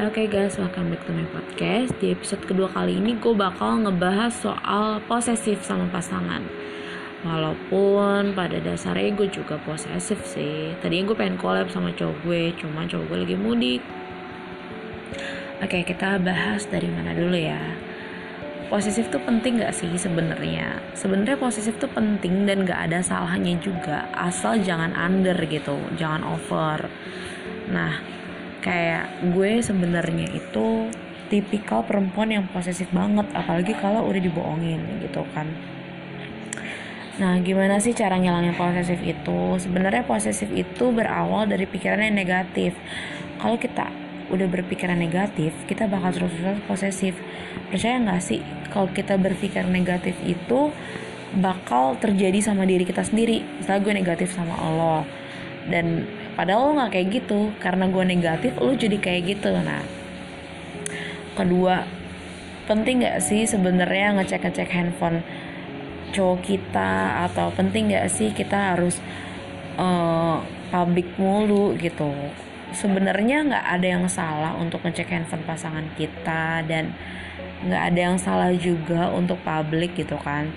Oke okay guys, welcome back to my podcast. Di episode kedua kali ini gue bakal ngebahas soal posesif sama pasangan. Walaupun pada dasarnya gue juga posesif sih. Tadinya gue pengen collab sama cowok gue, cuma cowok gue lagi mudik. Oke, okay, kita bahas dari mana dulu ya. Posesif tuh penting gak sih sebenarnya? Sebenarnya posesif tuh penting dan gak ada salahnya juga, asal jangan under gitu, jangan over. Nah, kayak gue sebenarnya itu tipikal perempuan yang posesif banget apalagi kalau udah dibohongin gitu kan Nah, gimana sih cara ngilangin posesif itu? Sebenarnya posesif itu berawal dari pikiran yang negatif. Kalau kita udah berpikiran negatif, kita bakal terus-terus posesif. Percaya nggak sih kalau kita berpikir negatif itu bakal terjadi sama diri kita sendiri? Misalnya gue negatif sama Allah dan padahal lo nggak kayak gitu. Karena gue negatif lo jadi kayak gitu. Nah kedua penting nggak sih sebenarnya ngecek ngecek handphone cowok kita? Atau penting nggak sih kita harus uh, public mulu gitu? Sebenarnya nggak ada yang salah untuk ngecek handphone pasangan kita. Dan nggak ada yang salah juga untuk publik gitu kan.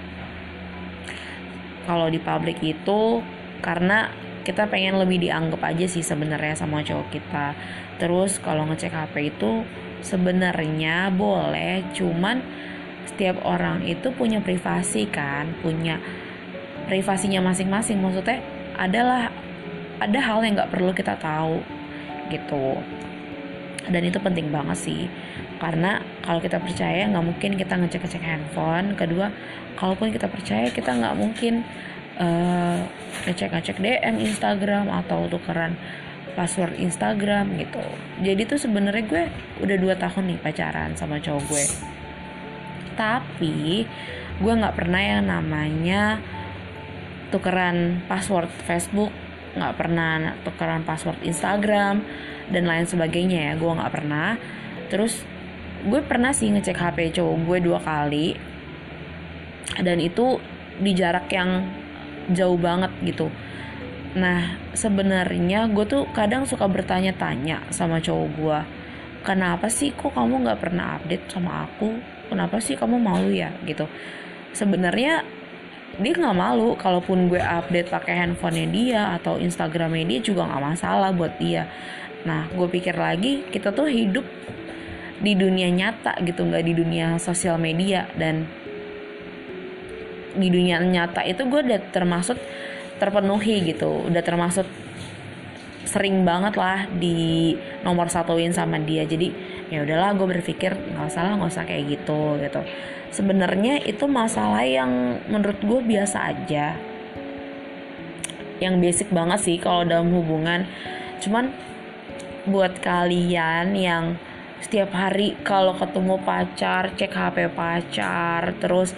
Kalau di publik itu karena kita pengen lebih dianggap aja sih sebenarnya sama cowok kita. Terus kalau ngecek HP itu sebenarnya boleh cuman setiap orang itu punya privasi kan punya privasinya masing-masing. Maksudnya adalah ada hal yang nggak perlu kita tahu gitu. Dan itu penting banget sih karena kalau kita percaya nggak mungkin kita ngecek-ngecek handphone. Kedua kalaupun kita percaya kita nggak mungkin uh, ngecek-ngecek DM Instagram atau tukeran password Instagram gitu. Jadi tuh sebenarnya gue udah dua tahun nih pacaran sama cowok gue. Tapi gue nggak pernah yang namanya tukeran password Facebook nggak pernah tukeran password Instagram dan lain sebagainya ya gue nggak pernah. Terus gue pernah sih ngecek HP cowok gue dua kali dan itu di jarak yang jauh banget gitu. Nah sebenarnya gue tuh kadang suka bertanya-tanya sama cowok gue kenapa sih kok kamu nggak pernah update sama aku? Kenapa sih kamu malu ya? Gitu. Sebenarnya dia nggak malu kalaupun gue update pakai handphonenya dia atau instagramnya dia juga nggak masalah buat dia. Nah gue pikir lagi kita tuh hidup di dunia nyata gitu nggak di dunia sosial media dan di dunia nyata itu gue udah termasuk terpenuhi gitu. Udah termasuk sering banget lah di nomor satuin sama dia. Jadi ya udahlah gue berpikir nggak usah lah nggak usah kayak gitu gitu. Sebenarnya itu masalah yang menurut gue biasa aja. Yang basic banget sih kalau dalam hubungan. Cuman buat kalian yang setiap hari kalau ketemu pacar cek HP pacar terus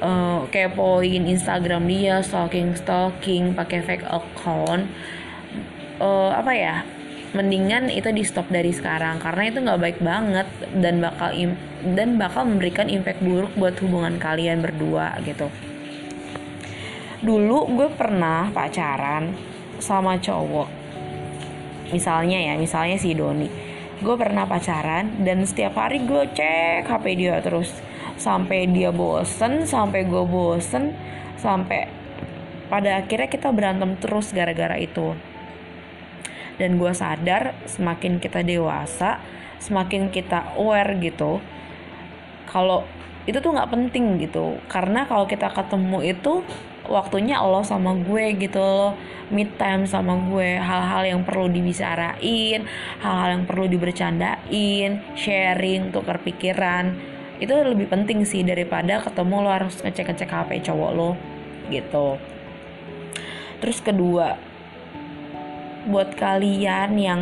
uh, kepoin Instagram dia stalking stalking pakai fake account. Uh, apa ya? Mendingan itu di stop dari sekarang karena itu nggak baik banget dan bakal im dan bakal memberikan impact buruk buat hubungan kalian berdua gitu. Dulu gue pernah pacaran sama cowok. Misalnya ya misalnya si Doni. Gue pernah pacaran dan setiap hari gue cek HP dia terus sampai dia bosen sampai gue bosen sampai pada akhirnya kita berantem terus gara-gara itu. Dan gue sadar semakin kita dewasa semakin kita aware gitu kalau itu tuh nggak penting gitu. Karena kalau kita ketemu itu waktunya Allah sama gue gitu loh. Mid time sama gue. Hal-hal yang perlu dibicarain hal-hal yang perlu dibercandain sharing tukar pikiran itu lebih penting sih daripada ketemu lo harus ngecek-ngecek HP cowok lo gitu. Terus kedua buat kalian yang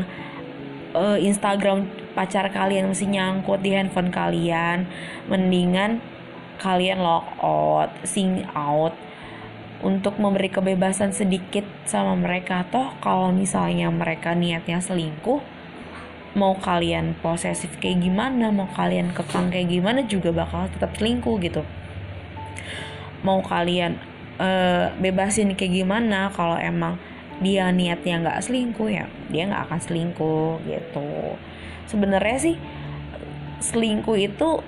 uh, Instagram pacar kalian masih nyangkut di handphone kalian mendingan kalian log out sing out untuk memberi kebebasan sedikit sama mereka. Toh kalau misalnya mereka niatnya selingkuh mau kalian posesif kayak gimana mau kalian kekang kayak gimana juga bakal tetap selingkuh gitu. Mau kalian uh, bebasin kayak gimana kalau emang dia niatnya nggak selingkuh ya dia nggak akan selingkuh gitu. Sebenarnya sih selingkuh itu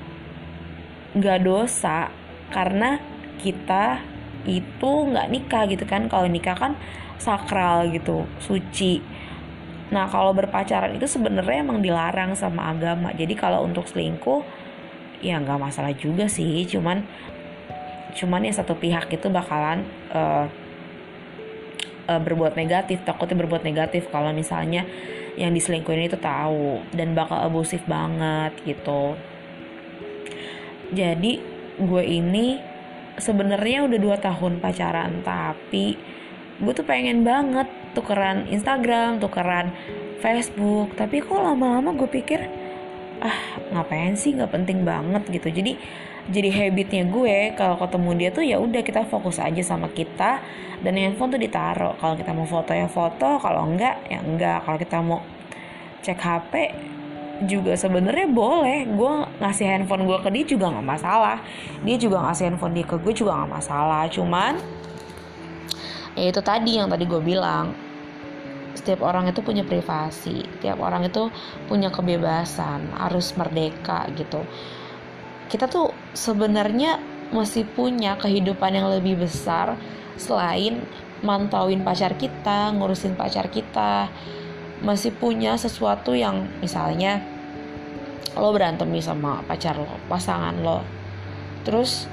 nggak dosa karena kita itu nggak nikah gitu kan. Kalau nikah kan sakral gitu suci nah kalau berpacaran itu sebenarnya emang dilarang sama agama. Jadi kalau untuk selingkuh ya nggak masalah juga sih. Cuman cuman ya satu pihak itu bakalan uh, uh, berbuat negatif. Takutnya berbuat negatif kalau misalnya yang diselingkuhin itu tahu dan bakal abusif banget gitu. Jadi gue ini sebenarnya udah dua tahun pacaran tapi gue tuh pengen banget tukeran Instagram tukeran Facebook. Tapi kok lama-lama gue pikir ah ngapain sih? Nggak penting banget gitu. Jadi jadi habitnya gue kalau ketemu dia tuh ya udah kita fokus aja sama kita dan handphone tuh ditaruh. Kalau kita mau foto ya foto kalau enggak ya enggak. Kalau kita mau cek HP juga sebenarnya boleh. Gue ngasih handphone gue ke dia juga nggak masalah. Dia juga ngasih handphone dia ke gue juga nggak masalah. Cuman ya itu tadi yang tadi gue bilang setiap orang itu punya privasi setiap orang itu punya kebebasan harus merdeka gitu. Kita tuh sebenarnya masih punya kehidupan yang lebih besar selain mantauin pacar kita ngurusin pacar kita. Masih punya sesuatu yang misalnya lo berantem nih sama pacar lo pasangan lo. Terus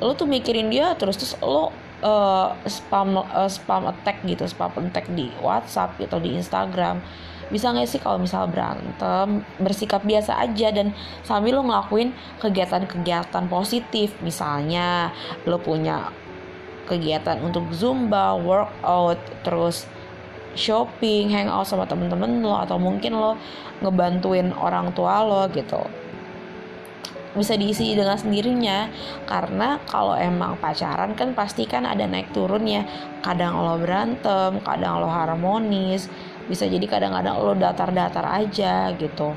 lo tuh mikirin dia terus terus lo uh, spam uh, spam attack gitu spam attack di WhatsApp atau di Instagram. Bisa nggak sih kalau misal berantem bersikap biasa aja dan sambil lo ngelakuin kegiatan-kegiatan positif. Misalnya lo punya kegiatan untuk zumba workout terus shopping, hangout sama temen-temen lo atau mungkin lo ngebantuin orang tua lo gitu bisa diisi dengan sendirinya. Karena kalau emang pacaran kan pasti kan ada naik turun ya. Kadang lo berantem kadang lo harmonis. Bisa jadi kadang-kadang lo datar-datar aja gitu.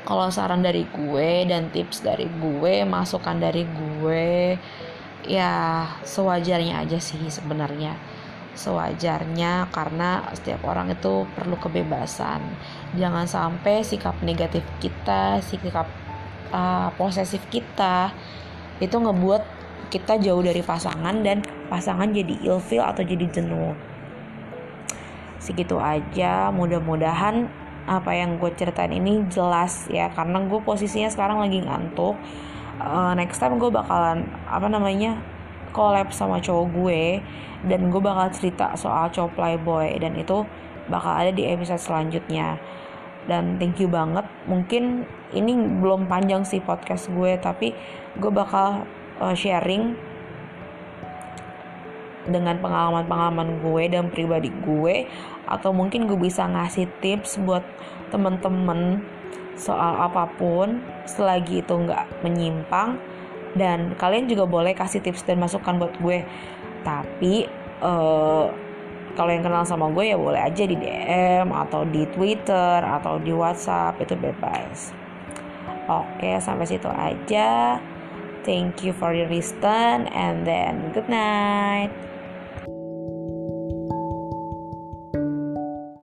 Kalau saran dari gue dan tips dari gue masukan dari gue ya sewajarnya aja sih sebenarnya. Sewajarnya karena setiap orang itu perlu kebebasan. Jangan sampai sikap negatif kita sikap uh, posesif kita itu ngebuat kita jauh dari pasangan dan pasangan jadi ilfil atau jadi jenuh. Segitu aja mudah-mudahan apa yang gue ceritain ini jelas ya karena gue posisinya sekarang lagi ngantuk. Uh, next time gue bakalan apa namanya collab sama cowok gue dan gue bakal cerita soal cowok playboy dan itu bakal ada di episode selanjutnya dan thank you banget. Mungkin ini belum panjang sih podcast gue tapi gue bakal uh, sharing dengan pengalaman-pengalaman gue dan pribadi gue. Atau mungkin gue bisa ngasih tips buat temen-temen soal apa pun selagi itu nggak menyimpang. Dan kalian juga boleh kasih tips dan masukan buat gue. Tapi uh, kalau yang kenal sama gue ya boleh aja di DM atau di Twitter atau di WhatsApp itu bebas. Oke sampai situ aja. Thank you for your listen and then good night